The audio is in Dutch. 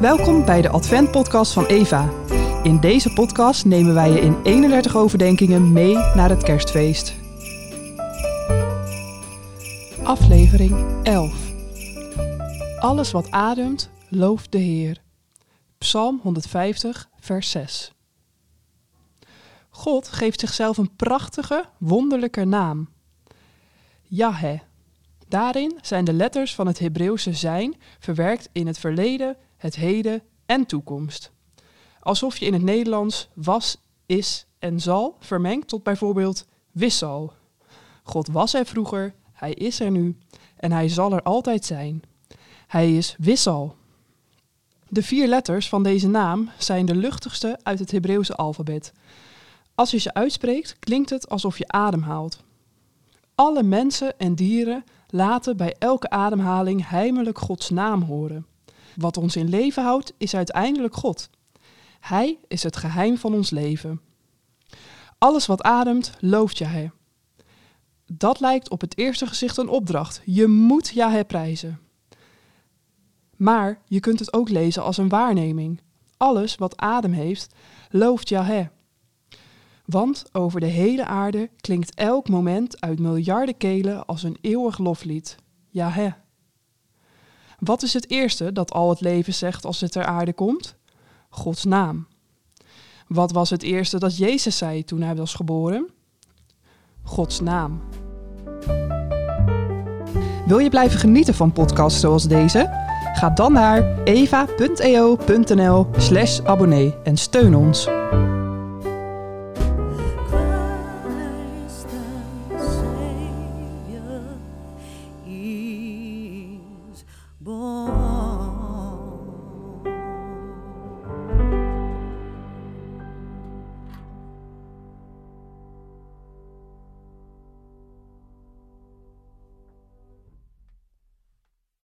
Welkom bij de Advent-podcast van Eva. In deze podcast nemen wij je in 31 overdenkingen mee naar het kerstfeest. Aflevering 11. Alles wat ademt, looft de Heer. Psalm 150, vers 6. God geeft zichzelf een prachtige, wonderlijke naam. Yahweh. Daarin zijn de letters van het Hebreeuwse zijn verwerkt in het verleden, het heden en toekomst. Alsof je in het Nederlands was, is en zal vermengt tot bijvoorbeeld wissal. God was er vroeger, hij is er nu en hij zal er altijd zijn. Hij is wissal. De vier letters van deze naam zijn de luchtigste uit het Hebreeuwse alfabet. Als je ze uitspreekt, klinkt het alsof je ademhaalt. Alle mensen en dieren laten bij elke ademhaling heimelijk Gods naam horen. Wat ons in leven houdt, is uiteindelijk God. Hij is het geheim van ons leven. Alles wat ademt, looft Yahweh. Dat lijkt op het eerste gezicht een opdracht. Je moet Yahweh prijzen. Maar je kunt het ook lezen als een waarneming. Alles wat adem heeft, looft Yahweh. Want over de hele aarde klinkt elk moment uit miljarden kelen als een eeuwig loflied. Yahweh. Wat is het eerste dat al het leven zegt als het ter aarde komt? Gods naam. Wat was het eerste dat Jezus zei toen hij was geboren? Gods naam. Wil je blijven genieten van podcasts zoals deze? Ga dan naar eva.eo.nl/slash abonnee en steun ons.